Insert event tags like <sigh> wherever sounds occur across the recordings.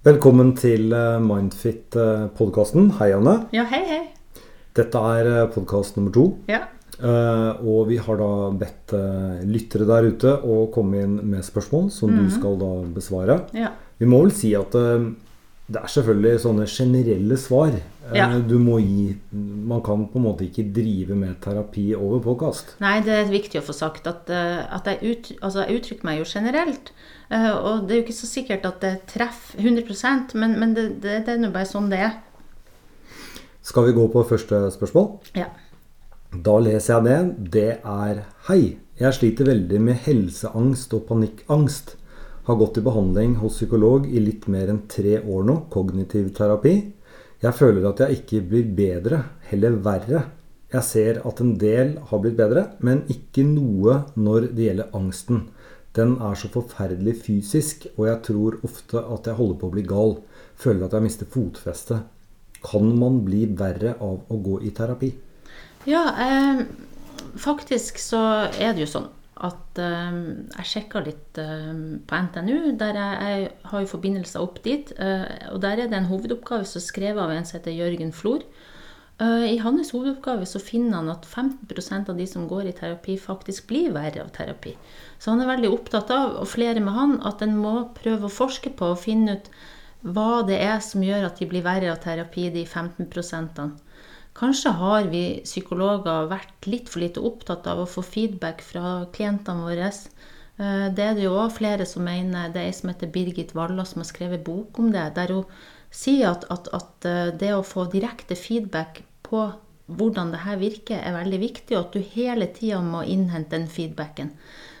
Velkommen til eh, Mindfit-podkasten. Hei, Anne. Ja, hei, hei. Dette er podkast nummer to. Ja. Eh, og vi har da bedt eh, lyttere der ute å komme inn med spørsmål som du skal da besvare. Ja. Vi må vel si at eh, det er selvfølgelig sånne generelle svar eh, Ja. du må gi. Man kan på en måte ikke drive med terapi over påkast. Nei, det er viktig å få sagt at, eh, at jeg, ut, altså jeg uttrykker meg jo generelt. eh, og det er jo ikke så sikkert at det treffer 100% men, men det, det, det er nå bare sånn det er. Skal vi gå på første spørsmål? Ja. Da leser jeg det. Det er Hei. Jeg sliter veldig med helseangst og panikkangst. Har gått i behandling hos psykolog i litt mer enn tre år nå, kognitiv terapi. Jeg føler at jeg ikke blir bedre, heller verre. Jeg ser at en del har blitt bedre, men ikke noe når det gjelder angsten. Den er så forferdelig fysisk, og jeg tror ofte at jeg holder på å bli gal. Føler at jeg mister fotfestet. Kan man bli verre av å gå i terapi? Ja, eh, faktisk så er det jo sånn at eh, jeg sjekka litt eh, på NTNU, der jeg, jeg har jo forbindelser opp dit. Uh, og der er det en hovedoppgave som er skrevet av en som heter Jørgen Flor. Uh, I hans hovedoppgave så finner han at 15% av de som går i terapi, faktisk blir verre av terapi. Så han er veldig opptatt av, og flere med han, at en må prøve å forske på og finne ut hva det er som gjør at de blir verre av terapi, de 15 prosentene. Kanskje har vi psykologer vært litt for lite opptatt av å få feedback fra klientene våre. Eh, Det er det jo òg flere som mener. Det er ei som heter Birgit Walla som har skrevet bok om det. Der hun sier at, at, at eh, det å få direkte feedback på hvordan det her virker, er veldig viktig, og at du hele tida må innhente den feedbacken.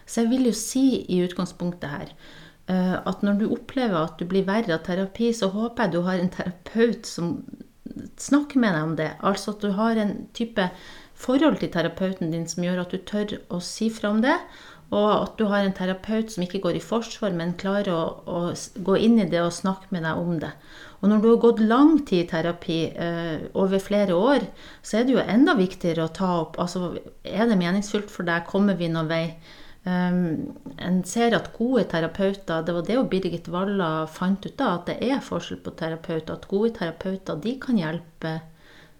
Så jeg vil jo si i utgangspunktet her eh, at når du opplever at du blir verre av terapi, så håper jeg du har en terapeut som snakker med deg om det. Altså at du har en type forhold til terapeuten din som gjør at du tør å si fra om det. Og at du har en terapeut som ikke går i forsvar, men klarer å, å gå inn i det og snakke med deg om det. Og når du har gått lang tid i terapi, eh, over flere år, så er det jo enda viktigere å ta opp altså, Er det meningsfullt for deg? Kommer vi noen vei? Um, en ser at gode terapeuter Det var det jo Birgit Walla fant ut av, at det er forskjell på terapeuter. At gode terapeuter de kan hjelpe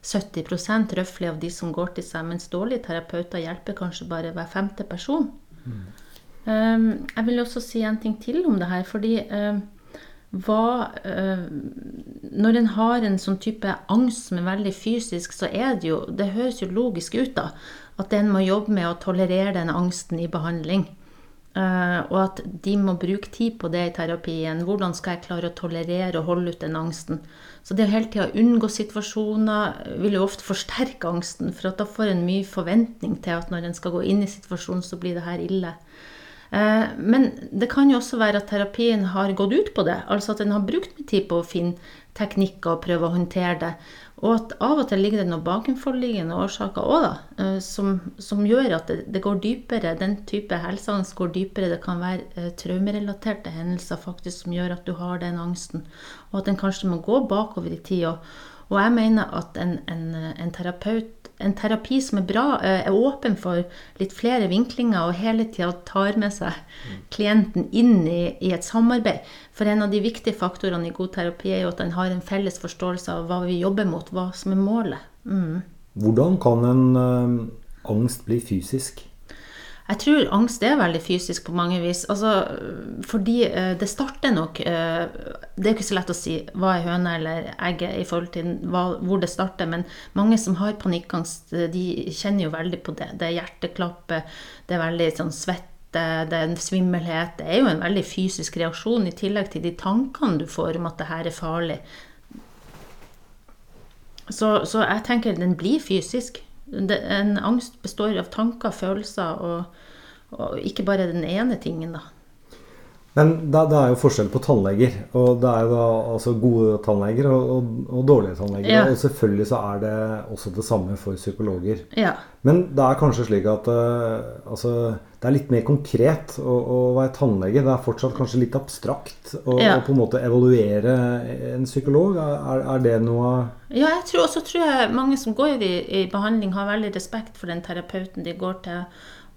70% røftlig av de som går til seg, mens dårlige terapeuter hjelper kanskje bare hver femte person. Um, jeg vil også si en ting til om det her, fordi um, hva um, Når en har en sånn type angst som er veldig fysisk, så er det jo Det høres jo logisk ut, da. At en må jobbe med å tolerere den angsten i behandling. Uh, og at de må bruke tid på det i terapien. Hvordan skal jeg klare å tolerere og holde ut den angsten? Så det å hele tida unngå situasjoner vil jo ofte forsterke angsten. For at da får en mye forventning til at når en skal gå inn i situasjonen, så blir det her ille. Eh, Men det kan jo også være at terapien har gått ut på det. Altså at en har brukt mye tid på å finne teknikker og prøve å håndtere det. Og at av og til ligger det noen bakenforliggende årsaker òg, da. eh, Som, som gjør at det, det går dypere. Den type helseangst går dypere. Det kan være eh, traumerelaterte hendelser faktisk som gjør at du har den angsten. Og at en kanskje må gå bakover i tid. Og, og jeg mener at en, en, en terapeut en terapi som er bra, eh, er åpen for litt flere vinklinger og hele tida tar med seg klienten inn i, i et samarbeid. For en av de viktige faktorene i god terapi er jo at en har en felles forståelse av hva vi jobber mot, hva som er målet. Mm. Hvordan kan en ø, angst bli fysisk? Jeg tror angst er veldig fysisk på mange vis. Altså, fordi eh, det starter nok eh, Det er ikke så lett å si hva er høna eller egget i forhold til hvor det starter, men mange som har panikkangst, eh, de kjenner jo veldig på det. Det er hjerteklappet, det er veldig sånn svette, det er en svimmelhet. Det er jo en veldig fysisk reaksjon i tillegg til de tankene du får om at det her er farlig. Så, så jeg tenker den blir fysisk. En angst består av tanker, følelser, og, og ikke bare den ene tingen, da. Men det, det er jo forskjell på tannleger. Og det er jo da altså gode tannleger og, og, og dårlige tannleger. Ja. Og selvfølgelig så er det også det samme for psykologer. Ja. Men det er kanskje slik at uh, altså, det er litt mer konkret å, å være tannlege. Det er fortsatt kanskje litt abstrakt å, Ja. på en måte evaluere en psykolog. Er, er det noe Ja, jeg tror, også tror jeg mange som går i, i behandling, har veldig respekt for den terapeuten de går til.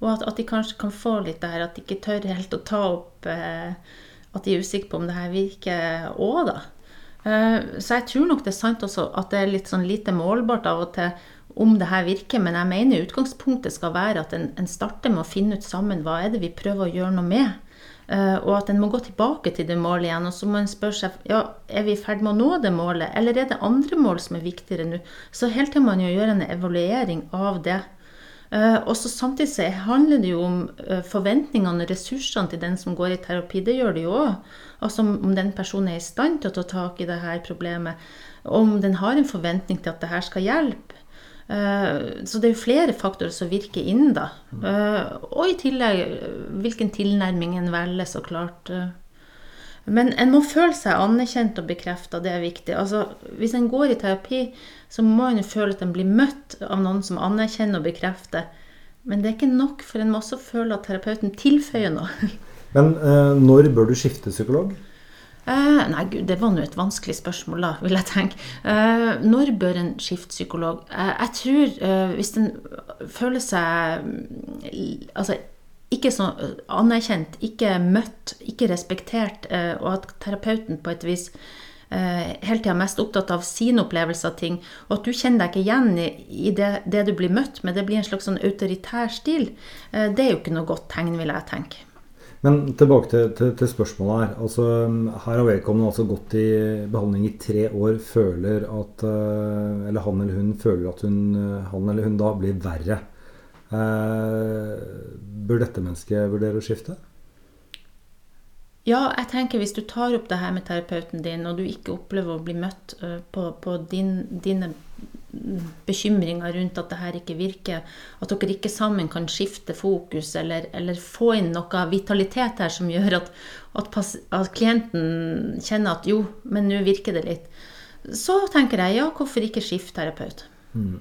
Og at, at de kanskje kan få litt det her at de ikke tør helt å ta opp eh, at de er usikre på om det her virker òg, da. Eh, så jeg tror nok det er sant også at det er litt sånn lite målbart av og til om det her virker, men jeg mener utgangspunktet skal være at en, en starter med å finne ut sammen hva er det vi prøver å gjøre noe med. Uh, og at en må gå tilbake til det målet igjen. Og så må en spørre seg ja, er vi i ferd med å nå det målet, eller er det andre mål som er viktigere nå. Så helt til man jo gjør en evaluering av det. Uh, og så Samtidig så handler det jo om uh, forventningene og ressursene til den som går i terapi. Det gjør det jo òg. Altså om den personen er i stand til å ta tak i det her problemet. Om den har en forventning til at det her skal hjelpe. Eh, så det er jo flere faktorer som virker inn, da. Eh, og i tillegg eh, hvilken tilnærming en velger, så klart. Men en må føle seg anerkjent og bekrefta, det er viktig. Altså, hvis en går i terapi, så må en føle at en blir møtt av noen som anerkjenner og bekrefter. Men det er ikke nok, for en må også føle at terapeuten tilføyer noe. <laughs> Men eh, når bør du skifte psykolog? Eh, nei, gud, det var nå et vanskelig spørsmål, da, vil jeg tenke. Eh, når bør en skifte psykolog? Uh, jeg tror hvis en føler seg altså, ikke så anerkjent, ikke møtt, ikke respektert, og at terapeuten på et vis hele tida mest opptatt av sine opplevelser av ting, og at du kjenner deg ikke igjen i, det, det, du blir møtt med, det blir en slags sånn autoritær stil, det er jo ikke noe godt tegn, vil jeg tenke. Men tilbake til, til, til, spørsmålet her. Altså, her har vedkommende altså gått i behandling i tre år, føler at eh, Eller han eller hun føler at hun, han eller hun da blir verre. Eh, bør dette mennesket vurdere å skifte? Ja, jeg tenker hvis du tar opp det her med terapeuten din, og du ikke opplever å bli møtt eh, på, på din, dine bekymringer rundt at det her ikke virker, at dere ikke sammen kan skifte fokus eller, eller få inn noe vitalitet her som gjør at, at, at klienten kjenner at jo, men nå virker det litt, så tenker jeg ja, hvorfor ikke skifte terapeut? Mm.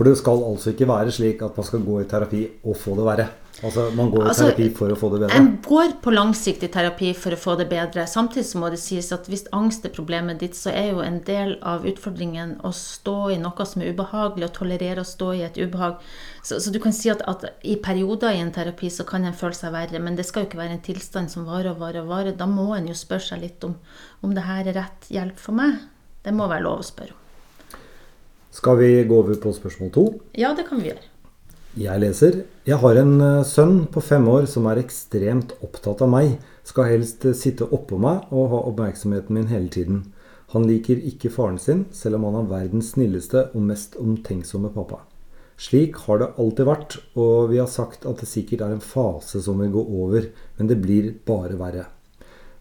For det skal altså ikke være slik at man skal gå i terapi og få det verre? Altså Man går i altså, terapi for å få det bedre? En går på langsiktig terapi for å få det bedre. Samtidig så må det sies at hvis angst er problemet ditt, så er jo en del av utfordringen å stå i noe som er ubehagelig, og tolerere å stå i et ubehag. Så, så du kan si at, at, i perioder i en terapi så kan en føle seg verre, men det skal jo ikke være en tilstand som varer og varer og varer. Da må en jo spørre seg litt om om det her er rett hjelp for meg. Det må være lov å spørre om. Skal vi gå over på spørsmål to? Ja, det kan vi gjøre. Jeg leser. Jeg har en eh, sønn på fem år som er ekstremt opptatt av meg. Skal helst eh, sitte oppå meg og ha oppmerksomheten min hele tiden. Han liker ikke faren sin, selv om han er verdens snilleste og mest omtenksomme pappa. Slik har det alltid vært, og vi har sagt at det sikkert er en fase som vil gå over, men det blir bare verre.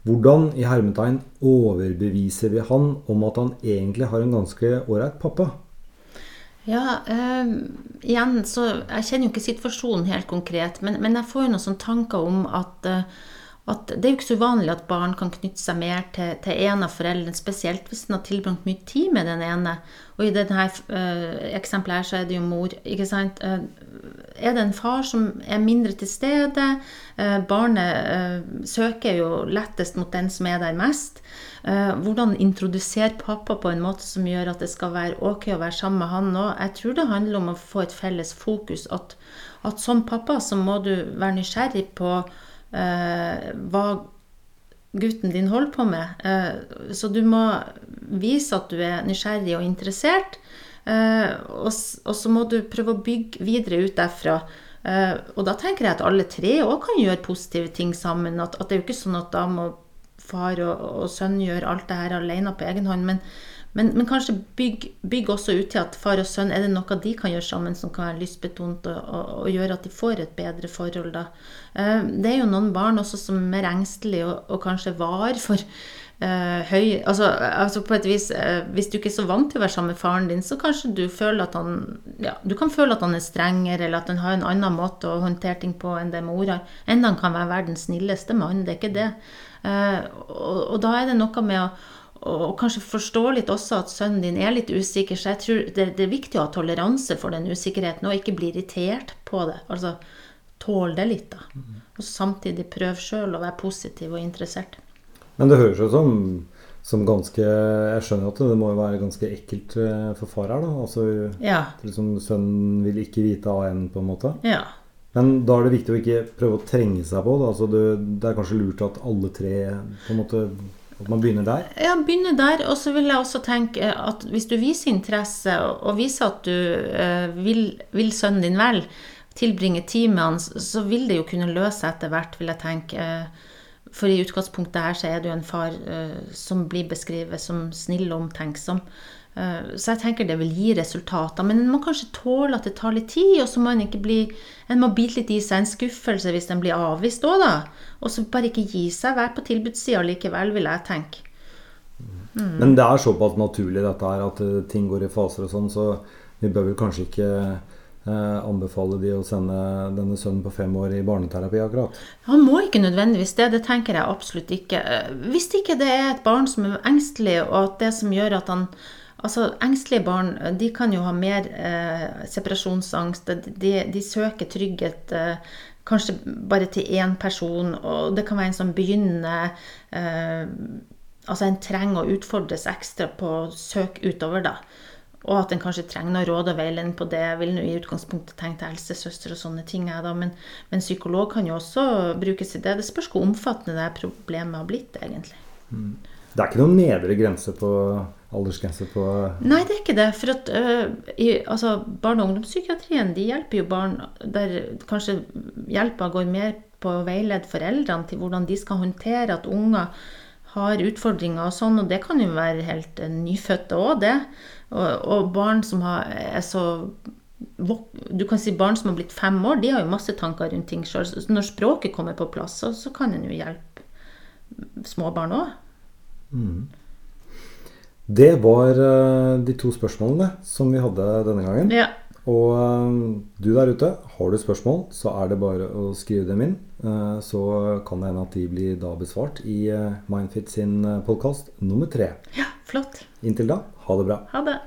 Hvordan i hermetegn overbeviser vi han om at han egentlig har en ganske ålreit pappa? Ja, øh, igjen så Jeg kjenner jo ikke situasjonen helt konkret, men, men jeg får jo noen sånne tanker om at, uh, at det er jo ikke så uvanlig at barn kan knytte seg mer til, til en av foreldrene, spesielt hvis en har tilbrakt mye tid med den ene. Og i dette uh, eksempelet her så er det jo mor. ikke sant? Uh, er det en far som er mindre til stede? barnet søker jo lettest mot den som er der mest. Eh, hvordan introdusere pappa på en måte som gjør at det skal være ok å være sammen med han òg. Jeg tror det handler om å få et felles fokus. At, at som pappa så må du være nysgjerrig på eh, hva gutten din holder på med. Eh, så du må vise at du er nysgjerrig og interessert. Eh, og, så må du prøve å bygge videre ut derfra. Uh, og da tenker jeg at alle tre òg kan gjøre positive ting sammen. At, at, det er jo ikke sånn at da må far og, og sønn gjør alt det her alene på egen hånd. Men, men, men kanskje bygg, bygg, også ut til at far og sønn er det noe de kan gjøre sammen som kan være lystbetont og, og, og gjøre at de får et bedre forhold. Da. Eh, det er jo noen barn også som er engstelige og, og kanskje var for Uh, høy altså, altså, på et vis uh, Hvis du ikke er så vant til å være sammen med faren din, så kanskje du føler at han ja, Du kan føle at han er strengere, eller at han har en annen måte å håndtere ting på enn det mor har. Enda han kan være verdens snilleste mann, det er ikke det. Uh, og, og, da er det noe med å og kanskje forstå litt også at sønnen din er litt usikker. Så jeg tror det, det er viktig å ha toleranse for den usikkerheten, og ikke bli irritert på det. Altså tåle det litt, da. Mm. Og samtidig prøve sjøl å være positiv og interessert. Men det høres jo som, som ganske Jeg skjønner at det må jo være ganske ekkelt eh, for far her, da. Altså, ja. liksom, sønnen vil ikke vite av en, på en måte. Ja. Men da er det viktig å ikke prøve å trenge seg på. Da. Altså det, det er kanskje lurt at alle tre på en måte At man begynner der. Ja, begynner der. Og så vil jeg også tenke at hvis du viser interesse, og viser at du eh, vil, vil sønnen din vel, tilbringe tid med han, så vil det jo kunne løse etter hvert, vil jeg tenke. For i utgangspunktet her så er det jo en far uh, som blir beskrevet som snill og omtenksom. Uh, så jeg tenker det vil gi resultater. Men en må kanskje tåle at det tar litt tid, og så må en ikke bli En må bite litt i seg en skuffelse hvis en blir avvist òg, da. Og så bare ikke gi seg. Vær på tilbudssida likevel, vil jeg tenke. Mm. Men det er såpass naturlig dette her at uh, ting går i faser og sånn, så vi bør vel kanskje ikke Eh, anbefale de å sende denne sønnen på fem år i barneterapi akkurat? Han må ikke nødvendigvis det. Det tenker jeg absolutt ikke. Eh, hvis ikke det er et barn som er engstelig, og at det som gjør at han Altså, Engstelige barn de kan jo ha mer eh, separasjonsangst. De, de, søker trygghet eh, kanskje bare til én person, og det kan være en som begynner eh, Altså, en trenger å utfordres ekstra på å søke utover, da. Og at en kanskje trenger noe råd og veiledning på det. Jeg vil nå i utgangspunktet tenke til helsesøster og sånne ting. Jeg, da. Men, men, psykolog kan jo også brukes i det. Det spørs hvor omfattende det problemet har blitt, egentlig. Mm. Det er ikke noen nedre grense på aldersgrense på Nei, det er ikke det. For at uh, i, altså, barne- og ungdomspsykiatrien de hjelper jo barn der kanskje hjelpa går mer på å veilede foreldrene til hvordan de skal håndtere at unger har utfordringer og sånn, og det kan jo være helt nyfødte òg, det. Og, og, barn som har, er så Du kan si barn som har blitt fem år, de har jo masse tanker rundt ting sjøl. Når språket kommer på plass, så, så kan en jo hjelpe små barn òg. Mm. Det var uh, de to spørsmålene som vi hadde denne gangen. Ja. Og uh, du der ute, har du spørsmål, så er det bare å skrive dem inn. Uh, så kan det hende at de blir da besvart i Mindfit sin podkast nummer tre. Ja, flott. Inntil da, ha det bra. Ha det.